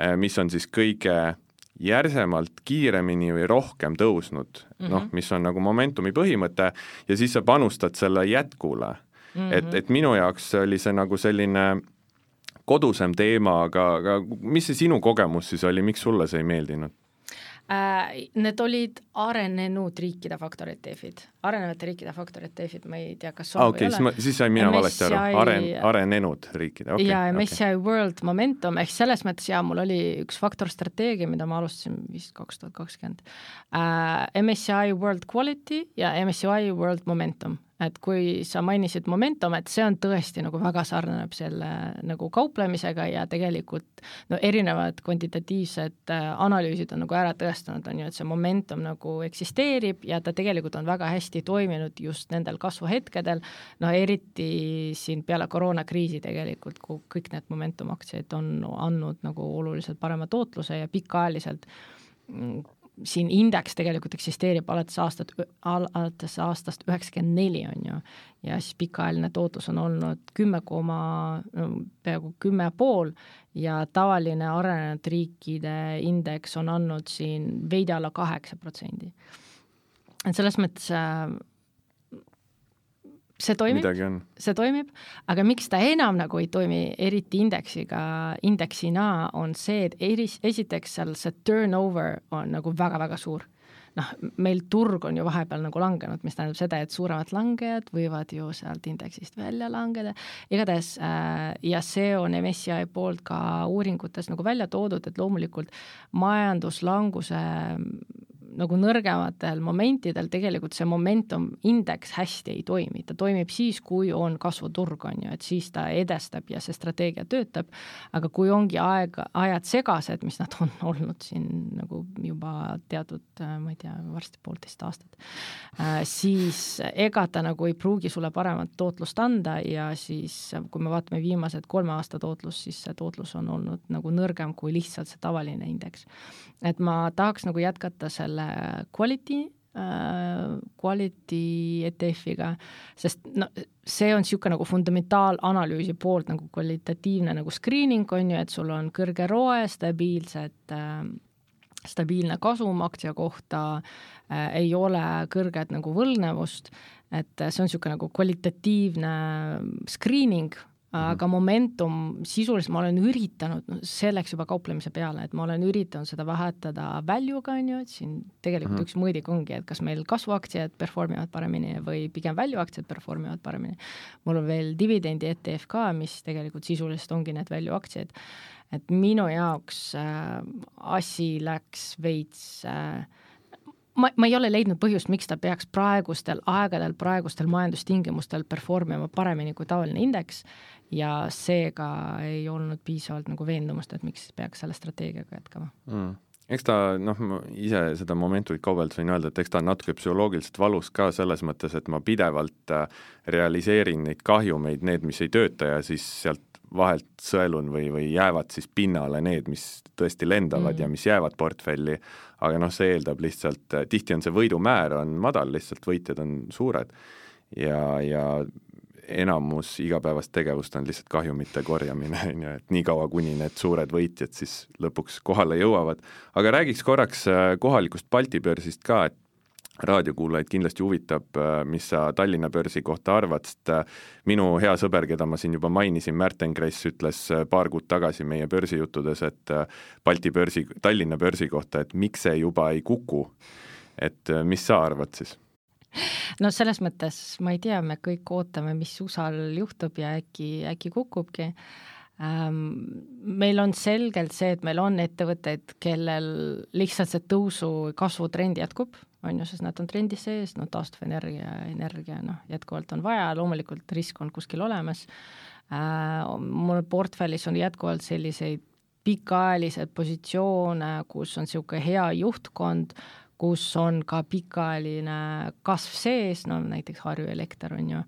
äh, mis on siis kõige järsemalt kiiremini või rohkem tõusnud mm -hmm., noh, mis on nagu momentumi põhimõte, ja siis sa panustad selle jätkule mm. -hmm. et, et minu jaoks oli see nagu selline kodusem teema, aga, aga mis see sinu kogemus siis oli, miks sulle see ei meeldinud? Äh, need olid arenenud riikide faktor ETF-id, arenevate riikide faktor ETF-id, ma ei tea, kas ah, okay, või ei ole. siis sain mina MSCI... valesti aru, aren-, arenenud riikide okay,, ja MSCI okay. World Momentum, ehk selles mõttes jaa, mul oli üks faktor strateegia, mida ma alustasin vist kaks tuhat kakskümmend. Äh, MSCI World Quality ja MSCI World Momentum et kui sa mainisid Momentum, et see on tõesti nagu väga sarnaneb selle nagu kauplemisega ja tegelikult no erinevad kvantitatiivsed äh, analüüsid on nagu ära tõestanud, on ju, et see momentum nagu eksisteerib ja ta tegelikult on väga hästi toiminud just nendel kasvuhetkedel, no eriti siin peale koroonakriisi tegelikult, kui kõik need Momentum aktsiaid on andnud nagu oluliselt parema tootluse ja pikaajaliselt mm, siin indeks tegelikult eksisteerib alates aastat, alates aastast üheksakümmend neli, on ju, ja siis pikaajaline tootlus on olnud kümme koma, peaaegu kümme pool ja tavaline arenenud riikide indeks on andnud siin veidi alla kaheksa protsendi. et selles mõttes äh, see toimib, see toimib, aga miks ta enam nagu ei toimi, eriti indeksiga, indeksina, on see, et eris, esiteks seal see turnover on nagu väga-väga suur. noh, meil turg on ju vahepeal nagu langenud, mis tähendab seda, et suuremad langejad võivad ju sealt indeksist välja langeda, igatahes äh, ja see on MSCI poolt ka uuringutes nagu välja toodud, et loomulikult majanduslanguse nagu nõrgematel momentidel tegelikult see momentum indeks hästi ei toimi, ta toimib siis, kui on kasvuturg, on ju, et siis ta edestab ja see strateegia töötab, aga kui ongi aeg, ajad segased, mis nad on olnud siin nagu juba teatud, ma ei tea, varsti poolteist aastat, äh, siis ega ta nagu ei pruugi sulle paremat tootlust anda ja siis, kui me vaatame viimased kolme aasta tootlust, siis see tootlus on olnud nagu nõrgem kui lihtsalt see tavaline indeks. et ma tahaks nagu jätkata selle quality äh, quality ETF-iga, sest no see on niisugune nagu fundamentaalanalüüsi poolt nagu kvalitatiivne nagu screening on ju, et sul on kõrge ROE, stabiilsed äh, stabiilne kasum aktsia kohta äh,, ei ole kõrget nagu võlgnevust et see on niisugune nagu kvalitatiivne screening. Aga momentum, sisuliselt ma olen üritanud, noh, see läks juba kauplemise peale, et ma olen üritanud seda vahetada value'ga, on ju, et siin tegelikult mm -hmm. üks mõõdik ongi, et kas meil kasvuaktsiad perform ivad paremini või pigem value aktsiad perform ivad paremini. mul on veel dividendi ETF ka, mis tegelikult sisuliselt ongi need value aktsiad. et minu jaoks äh, asi läks veits äh, ma, ma ei ole leidnud põhjust, miks ta peaks praegustel aegadel, praegustel majandustingimustel perform ima paremini kui tavaline indeks ja seega ei olnud piisavalt nagu veendumust, et miks peaks selle strateegiaga jätkama. Mm. Eks ta noh, ma ise seda Momentumit kaubeldes võin öelda, et eks ta on natuke psühholoogiliselt valus ka selles mõttes, et ma pidevalt äh, realiseerin neid kahjumeid, need, mis ei tööta ja siis sealt vahelt sõelun või, või jäävad siis pinnale need, mis tõesti lendavad mm. ja mis jäävad portfelli, aga noh, see eeldab lihtsalt, tihti on see võidumäär on madal, lihtsalt võitjad on suured ja, ja enamus igapäevast tegevust on lihtsalt kahjumite korjamine, on ju, et niikaua, kuni need suured võitjad siis lõpuks kohale jõuavad. aga räägiks korraks äh, kohalikust Balti börsist ka, et raadiokuulajaid kindlasti huvitab, äh, mis sa Tallinna börsi kohta arvad, sest äh, minu hea sõber, keda ma siin juba mainisin, Märten Kress, ütles paar kuud tagasi meie börsijuttudes, et Balti börsi, Tallinna börsi kohta, et miks see juba ei kuku. et mis sa arvad siis? no selles mõttes ma ei tea, me kõik ootame, mis USA-l juhtub ja äkki, äkki kukubki ähm,. meil on selgelt see, et meil on ettevõtteid, kellel lihtsalt see tõusu kasvutrend jätkub, on ju, sest nad on trendis sees, no taastuvenergia, energia noh, jätkuvalt on vaja, loomulikult risk on kuskil olemas äh,. mul portfellis on jätkuvalt selliseid pikaajalised positsioone, kus on niisugune hea juhtkond, kus on ka pikaajaline kasv sees, no näiteks Harju Elekter on ju,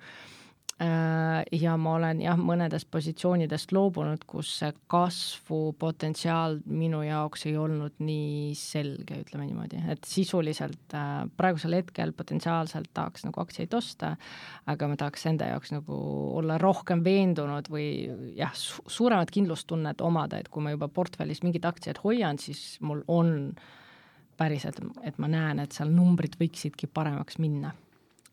ja ma olen jah, mõnedest positsioonidest loobunud, kus see kasvupotentsiaal minu jaoks ei olnud nii selge, ütleme niimoodi, et sisuliselt äh, praegusel hetkel potentsiaalselt tahaks nagu aktsiaid osta, aga ma tahaks enda jaoks nagu olla rohkem veendunud või jah su, suuremat kindlustunnet omada, et kui ma juba portfellis mingeid aktsiaid hoian, siis mul on äh, päriselt, et ma näen, et seal numbrid võiksidki paremaks minna.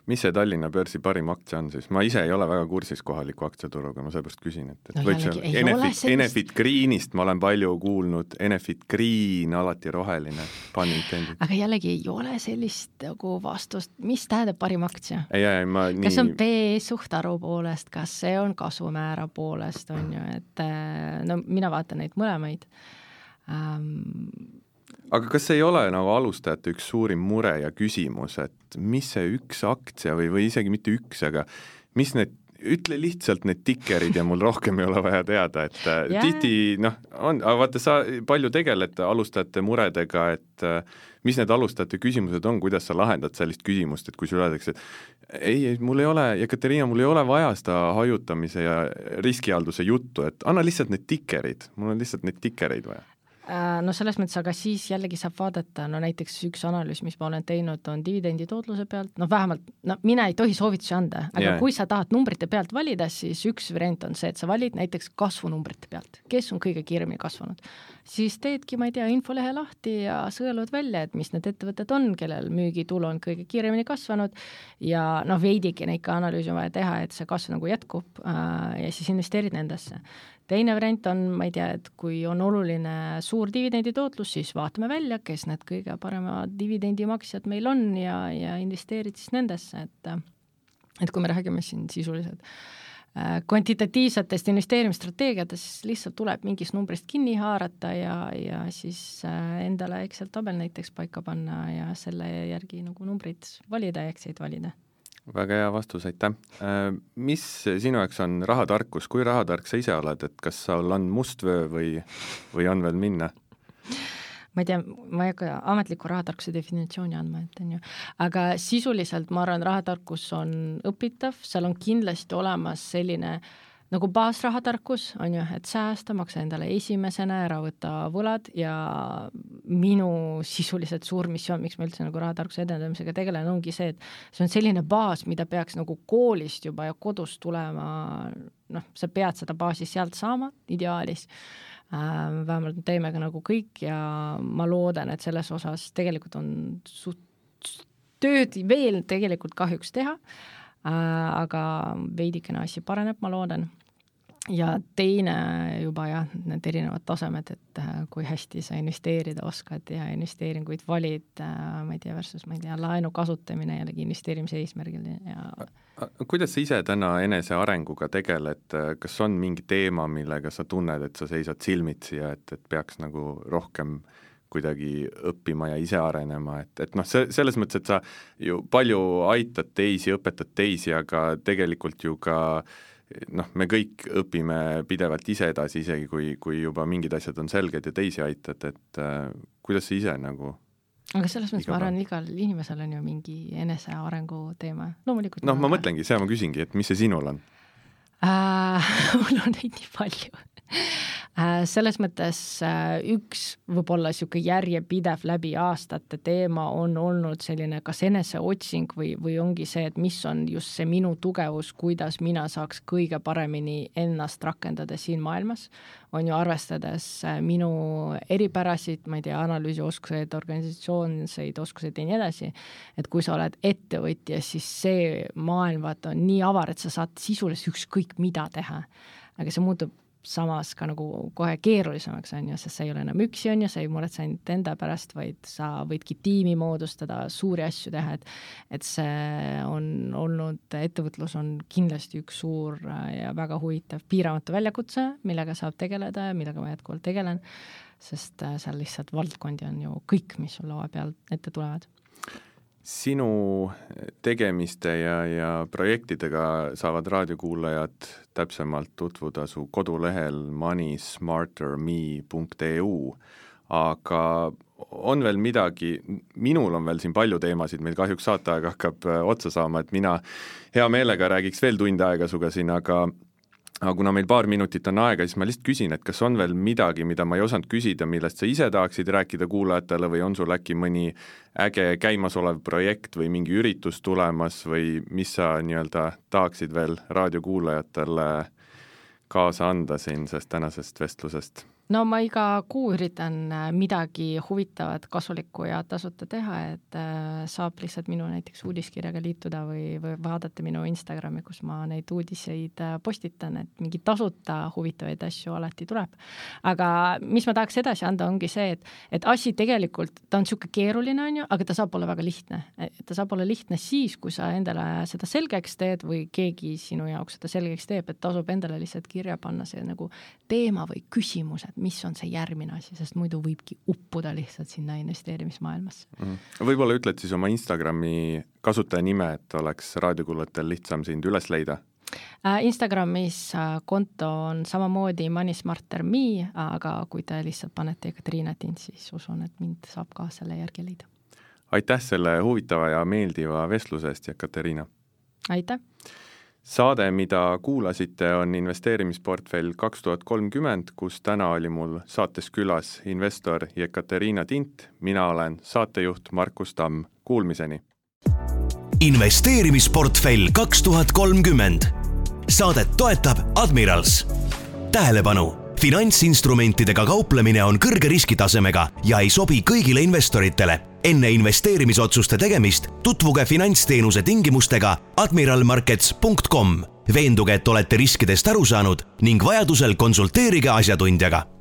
Mis see Tallinna börsi parim aktsia on siis? ma ise ei ole väga kursis kohaliku aktsiaturuga, ma seepärast küsin, et, et no, võib seal Enefit, Enefit Greenist ma olen palju kuulnud, Enefit Green, alati roheline, pun intended. aga jällegi ei ole sellist nagu vastust, mis tähendab parim aktsia? ei, ei, ma nii kas on PE suhtarvu poolest, kas see on kasumäära poolest, on ju, et no mina vaatan neid mõlemaid um, aga kas ei ole nagu alustajate üks suurim mure ja küsimus, et mis see üks aktsia või, või isegi mitte üks, aga mis need ütle lihtsalt need tikerid ja mul rohkem ei ole vaja teada, et yeah. Äh, tihti noh, on, aga vaata, sa palju tegeled alustajate muredega, et äh, mis need alustajate küsimused on, kuidas sa lahendad sellist küsimust, et kui sulle öeldakse, et ei, ei, mul ei ole, Jekaterina, mul ei ole vaja seda hajutamise ja riskihalduse juttu, et anna lihtsalt need tikerid, mul on lihtsalt neid tikereid vaja no selles mõttes, aga siis jällegi saab vaadata, no näiteks üks analüüs, mis ma olen teinud, on dividendi tootluse pealt, noh vähemalt, no mina ei tohi soovitusi anda, aga yeah. kui sa tahad numbrite pealt valida, siis üks variant on see, et sa valid näiteks kasvunumbrite pealt, kes on kõige kiiremini kasvanud. siis teedki, ma ei tea, infolehe lahti ja sõelud välja, et mis need ettevõtted on, kellel müügitulu on kõige kiiremini kasvanud ja noh, veidikene ikka analüüsi on vaja teha, et see kasv nagu jätkub äh, ja siis investeerid nendesse teine variant on, ma ei tea, et kui on oluline suur dividenditootlus, siis vaatame välja, kes need kõige paremad dividendimaksjad meil on ja, ja investeerid siis nendesse, et et kui me räägime siin sisuliselt äh, kvantitatiivsetest investeerimisstrateegiatest, siis lihtsalt tuleb mingist numbrist kinni haarata ja, ja siis äh, endale Excel tabel näiteks paika panna ja selle järgi nagu numbrid valida ja aktsiaid valida väga hea vastus, aitäh. Äh, mis sinu jaoks on rahatarkus, kui rahatark sa ise oled, et kas sul on mustvöö või, või on veel minna? ma ei tea, ma ei hakka ametliku rahatarkuse definitsiooni andma, et on ju, aga sisuliselt ma arvan, rahatarkus on õpitav, seal on kindlasti olemas selline äh, nagu baasrahatarkus on ju, et säästa, maksa endale esimesena, ära võta võlad ja minu sisuliselt suur missioon, miks ma üldse nagu rahatarkuse edendamisega tegelen, ongi see, et see on selline baas, mida peaks nagu koolist juba ja kodust tulema, noh, sa pead seda baasi sealt saama ideaalis äh,. vähemalt teeme ka nagu kõik ja ma loodan, et selles osas tegelikult on suht tööd veel tegelikult kahjuks teha äh,, aga veidikene asi paraneb, ma loodan ja teine juba jah, need erinevad tasemed, et äh, kui hästi sa investeerida oskad ja investeeringuid valid, äh, ma ei tea, versus ma ei tea, laenu kasutamine jällegi investeerimise eesmärgil ja kuidas sa ise täna enesearenguga tegeled, kas on mingi teema, millega sa tunned, et sa seisad silmitsi ja et, et peaks nagu rohkem kuidagi õppima ja ise arenema, et, et noh, see, selles mõttes, et sa ju palju aitad teisi, õpetad teisi, aga tegelikult ju ka äh, noh, me kõik õpime pidevalt ise edasi, isegi kui, kui juba mingid asjad on selged ja teisi aitad, et äh, kuidas sa ise nagu aga selles mõttes ma arvan, igal inimesel on ju mingi enesearengu teema, loomulikult noh, ma mõtlengi, seda ma küsingi, et mis see sinul on? Äh,? mul on neid nii palju selles mõttes äh, üks võib-olla niisugune järjepidev läbi aastate teema on olnud selline kas eneseotsing või, või ongi see, et mis on just see minu tugevus, kuidas mina saaks kõige paremini ennast rakendada siin maailmas, on ju arvestades äh, minu eripärasid, ma ei tea, analüüsioskuseid, organisatsioonseid oskuseid ja nii edasi, et kui sa oled ettevõtja, siis see maailm, vaata, on nii avar, et sa saad sisuliselt ükskõik mida teha. aga see muutub samas ka nagu kohe keerulisemaks, on ju, sest sa ei ole enam üksi, on ju, sa ei muretse ainult enda pärast, vaid sa võidki tiimi moodustada, suuri asju teha, et et see on olnud, ettevõtlus on kindlasti üks suur ja väga huvitav piiramatu väljakutse, millega saab tegeleda ja millega ma jätkuvalt tegelen, sest seal lihtsalt valdkondi on ju kõik, mis sul laua peal ette tulevad sinu tegemiste ja, ja projektidega saavad raadiokuulajad täpsemalt tutvuda su kodulehel moneysmarterme.eu, aga on veel midagi, minul on veel siin palju teemasid, meil kahjuks saateaeg hakkab äh, otsa saama, et mina hea meelega räägiks veel tund aega sinuga siin, aga aga kuna meil paar minutit on aega, siis ma lihtsalt küsin, et kas on veel midagi, mida ma ei osanud küsida, millest sa ise tahaksid rääkida kuulajatele või on sul äkki mõni äge käimasolev projekt või mingi üritus tulemas või mis sa nii-öelda tahaksid veel raadiokuulajatele kaasa anda siin sellest tänasest vestlusest? No ma iga kuu üritan äh, midagi huvitavat, kasulikku ja tasuta teha, et äh, saab lihtsalt minu näiteks uudiskirjaga liituda või, või vaadata minu Instagrami, kus ma neid uudiseid äh, postitan, et mingeid tasuta huvitavaid asju alati tuleb. aga mis ma tahaks edasi anda, ongi see, et, et asi tegelikult, ta on niisugune keeruline, on ju, aga ta saab olla väga lihtne. ta saab olla lihtne siis, kui sa endale seda selgeks teed või keegi sinu jaoks seda selgeks teeb, et tasub endale lihtsalt kirja panna see nagu teema või küsimus, et et mis on see järgmine asi, sest muidu võibki uppuda lihtsalt sinna investeerimismaailmasse mm.. võib-olla ütled siis oma Instagrami kasutajanime, et oleks raadiokuulajatel lihtsam sind üles leida? Äh, Instagramis äh, konto on samamoodi moneysmarter.me, aga kui te lihtsalt panete Katariina Tint, siis usun, et mind saab ka selle järgi leida. aitäh selle huvitava ja meeldiva vestluse eest, Jekateriina! aitäh! Saade, mida kuulasite, on investeerimisportfell kaks tuhat kolmkümmend, kus täna oli mul saates külas investor Jekateriina Tint, mina olen saatejuht Markus Tamm, kuulmiseni! investeerimisportfell kaks tuhat kolmkümmend. saadet toetab Admirals. tähelepanu finantsinstrumentidega kauplemine on kõrge riskitasemega ja ei sobi kõigile investoritele. enne investeerimisotsuste tegemist tutvuge finantsteenuse tingimustega admiralmarkets.com. veenduge, et olete riskidest aru saanud ning vajadusel konsulteerige asjatundjaga